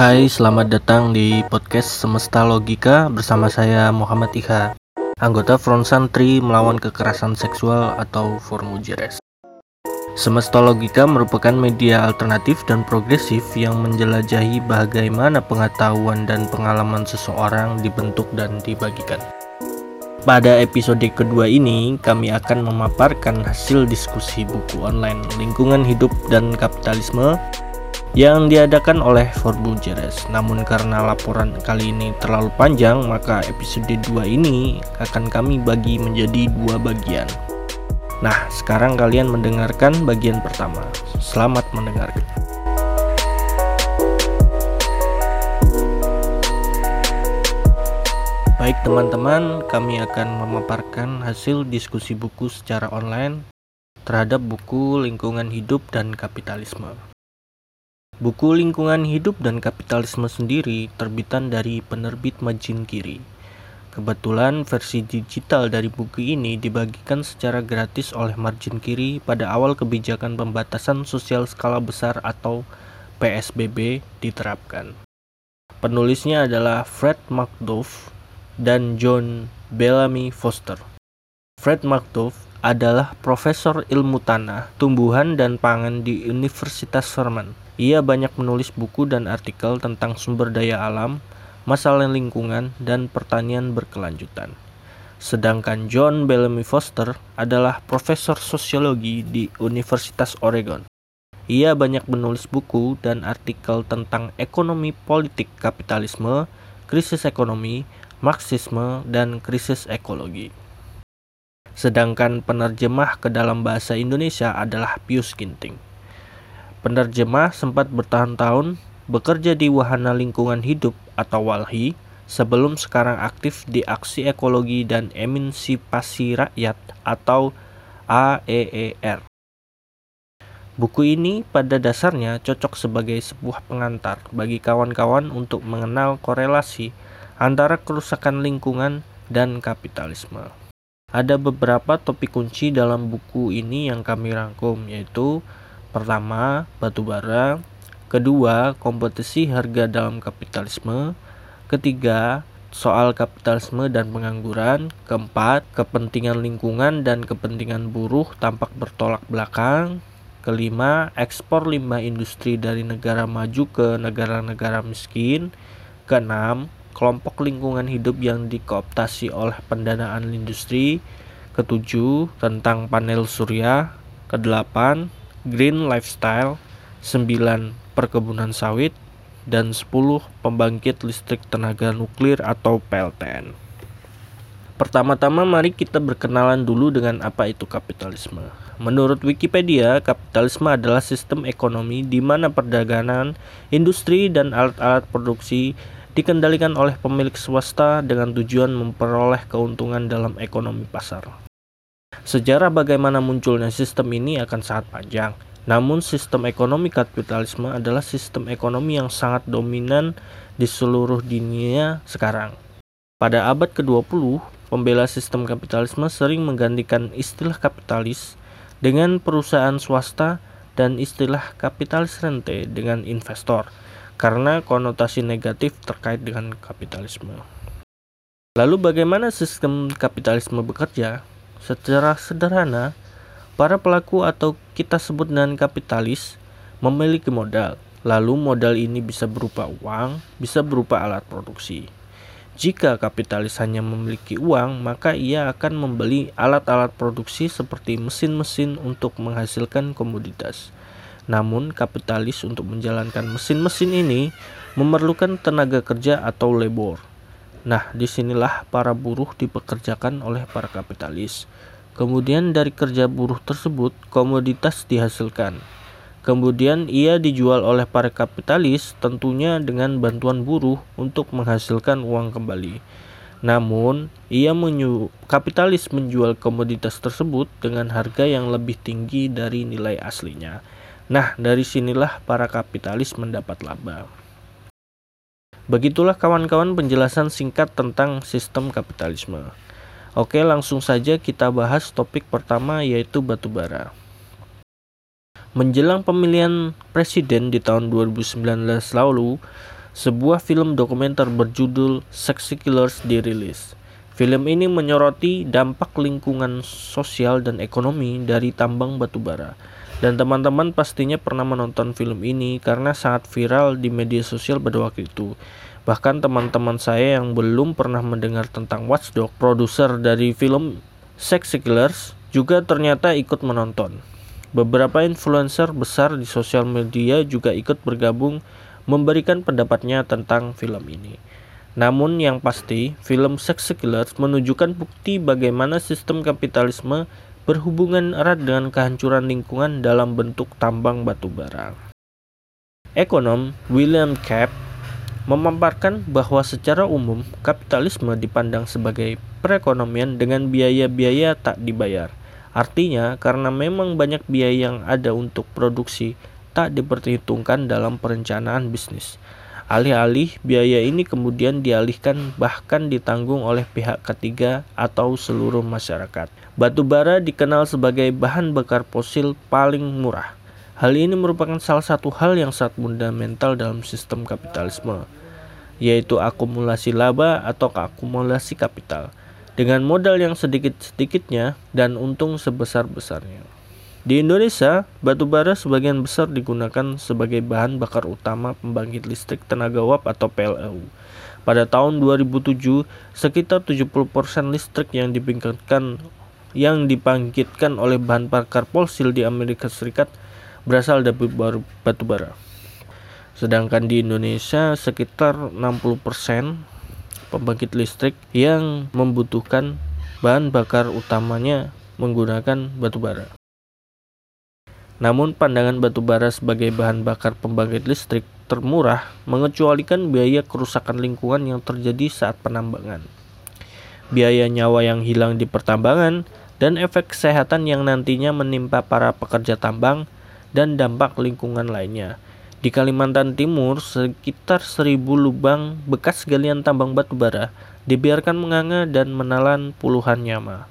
Hai, selamat datang di podcast Semesta Logika bersama saya Muhammad Iha, anggota Front Santri melawan kekerasan seksual atau Formujeres. Semesta Logika merupakan media alternatif dan progresif yang menjelajahi bagaimana pengetahuan dan pengalaman seseorang dibentuk dan dibagikan. Pada episode kedua ini, kami akan memaparkan hasil diskusi buku online Lingkungan Hidup dan Kapitalisme yang diadakan oleh Forbu Jeres. Namun karena laporan kali ini terlalu panjang, maka episode 2 ini akan kami bagi menjadi dua bagian. Nah, sekarang kalian mendengarkan bagian pertama. Selamat mendengarkan. Baik teman-teman, kami akan memaparkan hasil diskusi buku secara online terhadap buku Lingkungan Hidup dan Kapitalisme. Buku Lingkungan Hidup dan Kapitalisme sendiri terbitan dari penerbit Majin Kiri. Kebetulan versi digital dari buku ini dibagikan secara gratis oleh Margin Kiri pada awal kebijakan pembatasan sosial skala besar atau PSBB diterapkan. Penulisnya adalah Fred McDuff dan John Bellamy Foster. Fred McDuff adalah profesor ilmu tanah, tumbuhan, dan pangan di Universitas Vermont. Ia banyak menulis buku dan artikel tentang sumber daya alam, masalah lingkungan, dan pertanian berkelanjutan. Sedangkan John Bellamy Foster adalah profesor sosiologi di Universitas Oregon. Ia banyak menulis buku dan artikel tentang ekonomi politik kapitalisme, krisis ekonomi, Marxisme, dan krisis ekologi. Sedangkan penerjemah ke dalam bahasa Indonesia adalah Pius Ginting. Penerjemah sempat bertahun-tahun bekerja di Wahana Lingkungan Hidup atau WALHI sebelum sekarang aktif di Aksi Ekologi dan Emansipasi Rakyat atau AEER. Buku ini pada dasarnya cocok sebagai sebuah pengantar bagi kawan-kawan untuk mengenal korelasi antara kerusakan lingkungan dan kapitalisme. Ada beberapa topik kunci dalam buku ini yang kami rangkum yaitu pertama batu bara, kedua kompetisi harga dalam kapitalisme, ketiga soal kapitalisme dan pengangguran, keempat kepentingan lingkungan dan kepentingan buruh tampak bertolak belakang, kelima ekspor limbah industri dari negara maju ke negara-negara miskin, keenam kelompok lingkungan hidup yang dikooptasi oleh pendanaan industri, ketujuh tentang panel surya, kedelapan green lifestyle, sembilan perkebunan sawit, dan sepuluh pembangkit listrik tenaga nuklir atau PLTN. Pertama-tama mari kita berkenalan dulu dengan apa itu kapitalisme. Menurut Wikipedia, kapitalisme adalah sistem ekonomi di mana perdagangan, industri, dan alat-alat produksi dikendalikan oleh pemilik swasta dengan tujuan memperoleh keuntungan dalam ekonomi pasar. Sejarah bagaimana munculnya sistem ini akan sangat panjang. Namun sistem ekonomi kapitalisme adalah sistem ekonomi yang sangat dominan di seluruh dunia sekarang. Pada abad ke-20, pembela sistem kapitalisme sering menggantikan istilah kapitalis dengan perusahaan swasta dan istilah kapitalis rente dengan investor karena konotasi negatif terkait dengan kapitalisme. Lalu bagaimana sistem kapitalisme bekerja? Secara sederhana, para pelaku atau kita sebut dengan kapitalis memiliki modal. Lalu modal ini bisa berupa uang, bisa berupa alat produksi. Jika kapitalis hanya memiliki uang, maka ia akan membeli alat-alat produksi seperti mesin-mesin untuk menghasilkan komoditas. Namun, kapitalis untuk menjalankan mesin-mesin ini memerlukan tenaga kerja atau labor. Nah, di sinilah para buruh dipekerjakan oleh para kapitalis. Kemudian dari kerja buruh tersebut, komoditas dihasilkan. Kemudian ia dijual oleh para kapitalis tentunya dengan bantuan buruh untuk menghasilkan uang kembali. Namun, ia menyu kapitalis menjual komoditas tersebut dengan harga yang lebih tinggi dari nilai aslinya. Nah, dari sinilah para kapitalis mendapat laba. Begitulah kawan-kawan penjelasan singkat tentang sistem kapitalisme. Oke, langsung saja kita bahas topik pertama yaitu batubara. Menjelang pemilihan presiden di tahun 2019 lalu, sebuah film dokumenter berjudul Sexy Killers dirilis. Film ini menyoroti dampak lingkungan sosial dan ekonomi dari tambang batubara. Dan teman-teman pastinya pernah menonton film ini karena sangat viral di media sosial pada waktu itu. Bahkan teman-teman saya yang belum pernah mendengar tentang Watchdog, produser dari film Sexy Killers, juga ternyata ikut menonton. Beberapa influencer besar di sosial media juga ikut bergabung memberikan pendapatnya tentang film ini. Namun yang pasti, film Sex Killers menunjukkan bukti bagaimana sistem kapitalisme berhubungan erat dengan kehancuran lingkungan dalam bentuk tambang batu bara. Ekonom William Cap memaparkan bahwa secara umum kapitalisme dipandang sebagai perekonomian dengan biaya-biaya tak dibayar. Artinya, karena memang banyak biaya yang ada untuk produksi, tak diperhitungkan dalam perencanaan bisnis. Alih-alih biaya ini kemudian dialihkan bahkan ditanggung oleh pihak ketiga atau seluruh masyarakat. Batu bara dikenal sebagai bahan bakar fosil paling murah. Hal ini merupakan salah satu hal yang sangat fundamental dalam sistem kapitalisme, yaitu akumulasi laba atau akumulasi kapital dengan modal yang sedikit-sedikitnya dan untung sebesar-besarnya. Di Indonesia, batu bara sebagian besar digunakan sebagai bahan bakar utama pembangkit listrik tenaga uap atau PLTU. Pada tahun 2007, sekitar 70% listrik yang dibangkitkan yang dibangkitkan oleh bahan bakar fosil di Amerika Serikat berasal dari batu bara. Sedangkan di Indonesia sekitar 60% pembangkit listrik yang membutuhkan bahan bakar utamanya menggunakan batu bara. Namun pandangan batu bara sebagai bahan bakar pembangkit listrik termurah mengecualikan biaya kerusakan lingkungan yang terjadi saat penambangan. Biaya nyawa yang hilang di pertambangan dan efek kesehatan yang nantinya menimpa para pekerja tambang dan dampak lingkungan lainnya. Di Kalimantan Timur, sekitar seribu lubang bekas galian tambang batu bara dibiarkan menganga dan menelan puluhan nyawa.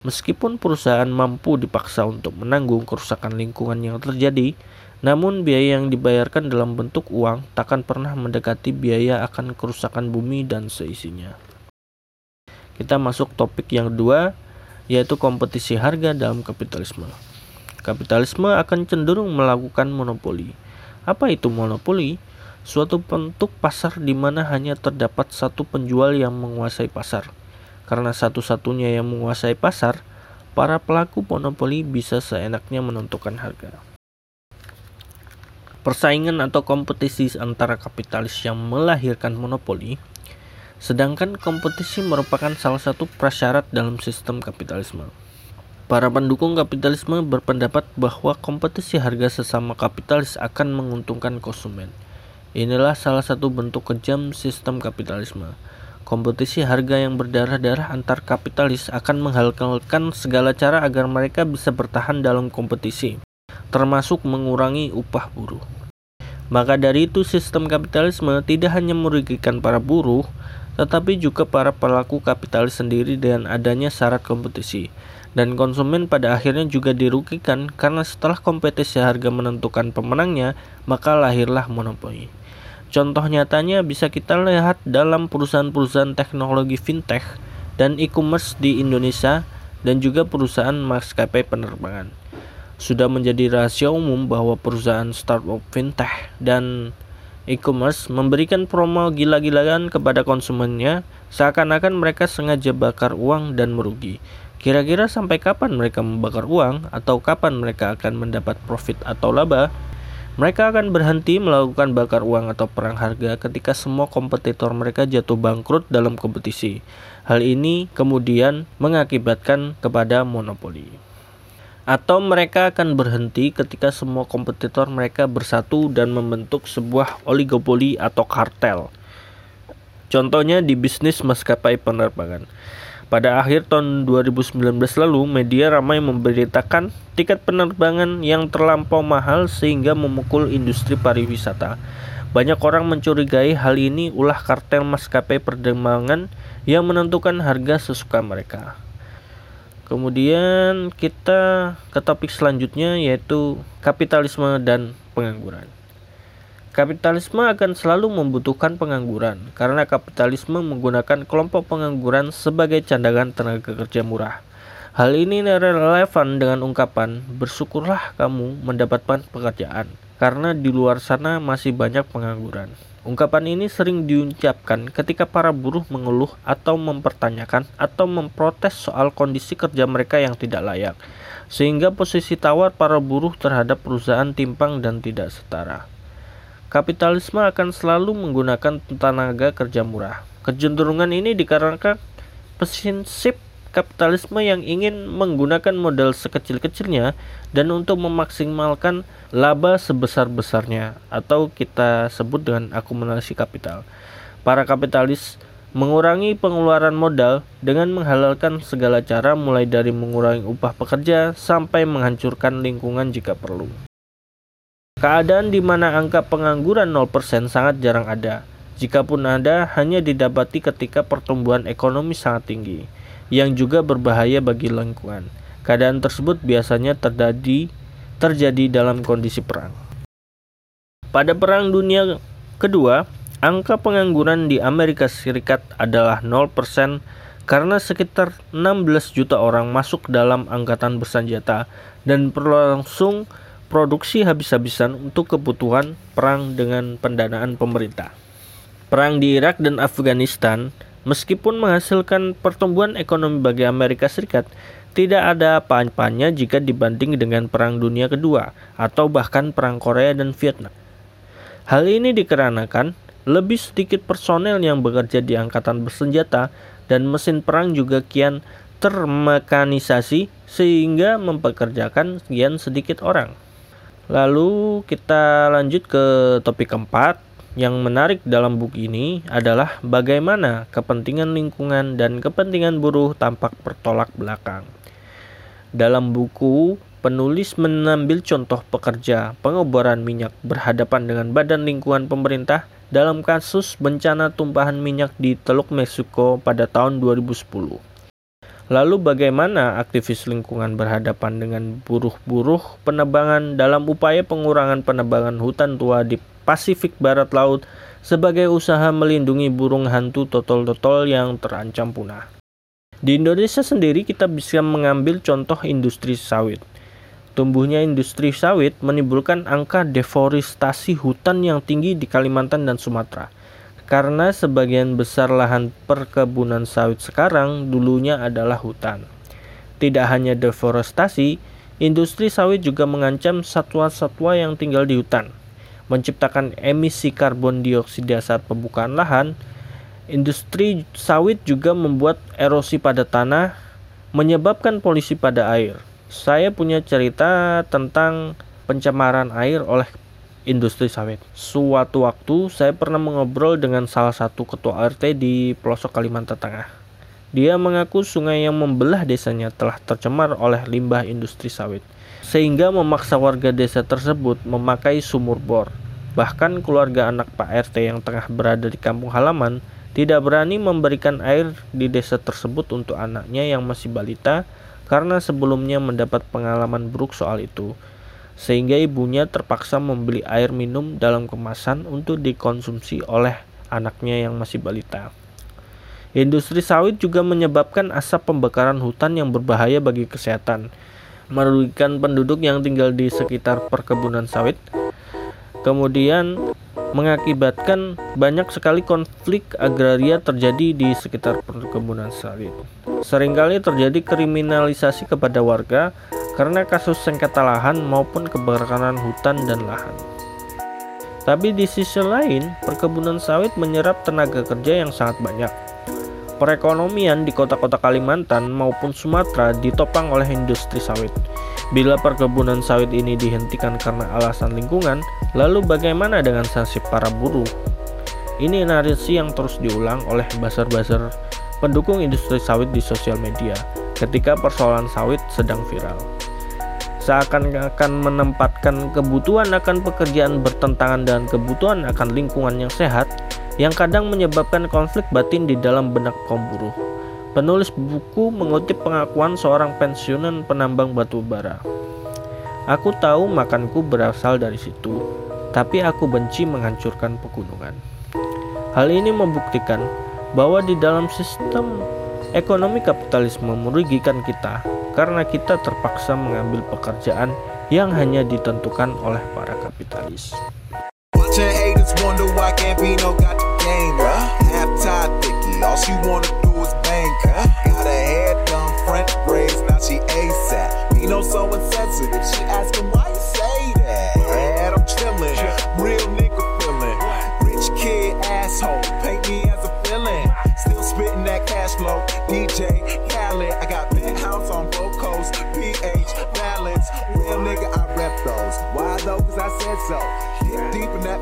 Meskipun perusahaan mampu dipaksa untuk menanggung kerusakan lingkungan yang terjadi, namun biaya yang dibayarkan dalam bentuk uang takkan pernah mendekati biaya akan kerusakan bumi dan seisinya. Kita masuk topik yang kedua, yaitu kompetisi harga dalam kapitalisme. Kapitalisme akan cenderung melakukan monopoli. Apa itu monopoli? Suatu bentuk pasar di mana hanya terdapat satu penjual yang menguasai pasar karena satu-satunya yang menguasai pasar, para pelaku monopoli bisa seenaknya menentukan harga. Persaingan atau kompetisi antara kapitalis yang melahirkan monopoli, sedangkan kompetisi merupakan salah satu prasyarat dalam sistem kapitalisme. Para pendukung kapitalisme berpendapat bahwa kompetisi harga sesama kapitalis akan menguntungkan konsumen. Inilah salah satu bentuk kejam sistem kapitalisme Kompetisi harga yang berdarah-darah antar kapitalis akan menghalalkan segala cara agar mereka bisa bertahan dalam kompetisi, termasuk mengurangi upah buruh. Maka dari itu sistem kapitalisme tidak hanya merugikan para buruh, tetapi juga para pelaku kapitalis sendiri dengan adanya syarat kompetisi. Dan konsumen pada akhirnya juga dirugikan karena setelah kompetisi harga menentukan pemenangnya, maka lahirlah monopoli. Contoh nyatanya bisa kita lihat dalam perusahaan-perusahaan teknologi fintech dan e-commerce di Indonesia dan juga perusahaan maskapai penerbangan. Sudah menjadi rahasia umum bahwa perusahaan startup fintech dan e-commerce memberikan promo gila-gilaan kepada konsumennya seakan-akan mereka sengaja bakar uang dan merugi. Kira-kira sampai kapan mereka membakar uang atau kapan mereka akan mendapat profit atau laba? Mereka akan berhenti melakukan bakar uang atau perang harga ketika semua kompetitor mereka jatuh bangkrut dalam kompetisi. Hal ini kemudian mengakibatkan kepada monopoli. Atau mereka akan berhenti ketika semua kompetitor mereka bersatu dan membentuk sebuah oligopoli atau kartel. Contohnya di bisnis maskapai penerbangan. Pada akhir tahun 2019 lalu, media ramai memberitakan tiket penerbangan yang terlampau mahal sehingga memukul industri pariwisata. Banyak orang mencurigai hal ini ulah kartel maskapai penerbangan yang menentukan harga sesuka mereka. Kemudian kita ke topik selanjutnya yaitu kapitalisme dan pengangguran. Kapitalisme akan selalu membutuhkan pengangguran karena kapitalisme menggunakan kelompok pengangguran sebagai cadangan tenaga kerja murah. Hal ini relevan dengan ungkapan bersyukurlah kamu mendapatkan pekerjaan karena di luar sana masih banyak pengangguran. Ungkapan ini sering diucapkan ketika para buruh mengeluh atau mempertanyakan atau memprotes soal kondisi kerja mereka yang tidak layak, sehingga posisi tawar para buruh terhadap perusahaan timpang dan tidak setara. Kapitalisme akan selalu menggunakan tenaga kerja murah. Kecenderungan ini dikarenakan prinsip kapitalisme yang ingin menggunakan modal sekecil-kecilnya dan untuk memaksimalkan laba sebesar-besarnya atau kita sebut dengan akumulasi kapital. Para kapitalis mengurangi pengeluaran modal dengan menghalalkan segala cara mulai dari mengurangi upah pekerja sampai menghancurkan lingkungan jika perlu. Keadaan di mana angka pengangguran 0% sangat jarang ada. Jikapun ada, hanya didapati ketika pertumbuhan ekonomi sangat tinggi, yang juga berbahaya bagi lingkungan. Keadaan tersebut biasanya terjadi terjadi dalam kondisi perang. Pada Perang Dunia Kedua, angka pengangguran di Amerika Serikat adalah 0% karena sekitar 16 juta orang masuk dalam angkatan bersenjata dan berlangsung produksi habis-habisan untuk kebutuhan perang dengan pendanaan pemerintah. Perang di Irak dan Afghanistan, meskipun menghasilkan pertumbuhan ekonomi bagi Amerika Serikat, tidak ada apa-apanya jika dibanding dengan Perang Dunia Kedua atau bahkan Perang Korea dan Vietnam. Hal ini dikarenakan lebih sedikit personel yang bekerja di angkatan bersenjata dan mesin perang juga kian termekanisasi sehingga mempekerjakan sekian sedikit orang. Lalu kita lanjut ke topik keempat. Yang menarik dalam buku ini adalah bagaimana kepentingan lingkungan dan kepentingan buruh tampak bertolak belakang. Dalam buku, penulis mengambil contoh pekerja pengeboran minyak berhadapan dengan badan lingkungan pemerintah dalam kasus bencana tumpahan minyak di Teluk Meksiko pada tahun 2010. Lalu bagaimana aktivis lingkungan berhadapan dengan buruh-buruh penebangan dalam upaya pengurangan penebangan hutan tua di Pasifik Barat Laut sebagai usaha melindungi burung hantu totol-totol yang terancam punah. Di Indonesia sendiri kita bisa mengambil contoh industri sawit. Tumbuhnya industri sawit menimbulkan angka deforestasi hutan yang tinggi di Kalimantan dan Sumatera karena sebagian besar lahan perkebunan sawit sekarang dulunya adalah hutan. Tidak hanya deforestasi, industri sawit juga mengancam satwa-satwa yang tinggal di hutan, menciptakan emisi karbon dioksida saat pembukaan lahan. Industri sawit juga membuat erosi pada tanah, menyebabkan polusi pada air. Saya punya cerita tentang pencemaran air oleh industri sawit. Suatu waktu saya pernah mengobrol dengan salah satu ketua RT di pelosok Kalimantan Tengah. Dia mengaku sungai yang membelah desanya telah tercemar oleh limbah industri sawit, sehingga memaksa warga desa tersebut memakai sumur bor. Bahkan keluarga anak Pak RT yang tengah berada di kampung halaman tidak berani memberikan air di desa tersebut untuk anaknya yang masih balita karena sebelumnya mendapat pengalaman buruk soal itu sehingga ibunya terpaksa membeli air minum dalam kemasan untuk dikonsumsi oleh anaknya yang masih balita. Industri sawit juga menyebabkan asap pembakaran hutan yang berbahaya bagi kesehatan, merugikan penduduk yang tinggal di sekitar perkebunan sawit, kemudian mengakibatkan banyak sekali konflik agraria terjadi di sekitar perkebunan sawit. Seringkali terjadi kriminalisasi kepada warga karena kasus sengketa lahan maupun kebakaran hutan dan lahan. Tapi di sisi lain, perkebunan sawit menyerap tenaga kerja yang sangat banyak. Perekonomian di kota-kota Kalimantan maupun Sumatera ditopang oleh industri sawit. Bila perkebunan sawit ini dihentikan karena alasan lingkungan, lalu bagaimana dengan nasib para buruh? Ini narasi yang terus diulang oleh buzzer-buzzer pendukung industri sawit di sosial media ketika persoalan sawit sedang viral seakan-akan menempatkan kebutuhan akan pekerjaan bertentangan dengan kebutuhan akan lingkungan yang sehat yang kadang menyebabkan konflik batin di dalam benak kaum buruh. Penulis buku mengutip pengakuan seorang pensiunan penambang batu bara. Aku tahu makanku berasal dari situ. tapi aku benci menghancurkan pegunungan. Hal ini membuktikan bahwa di dalam sistem ekonomi kapitalisme merugikan kita karena kita terpaksa mengambil pekerjaan yang hanya ditentukan oleh para kapitalis.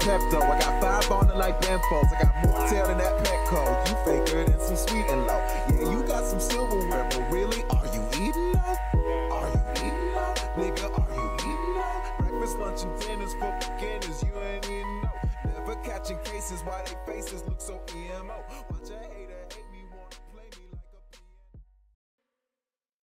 Pepto. I got five on it like Benfolds. I got more tail than that Petco. You faker than some sweet and low. Yeah, you got some silverware, but really, are you eating though? Are you eating though? Nigga, are you eating though? Breakfast, lunch, and dinners for beginners. You ain't even know. Never catching cases why they faces look so emo. Watch a hater hate.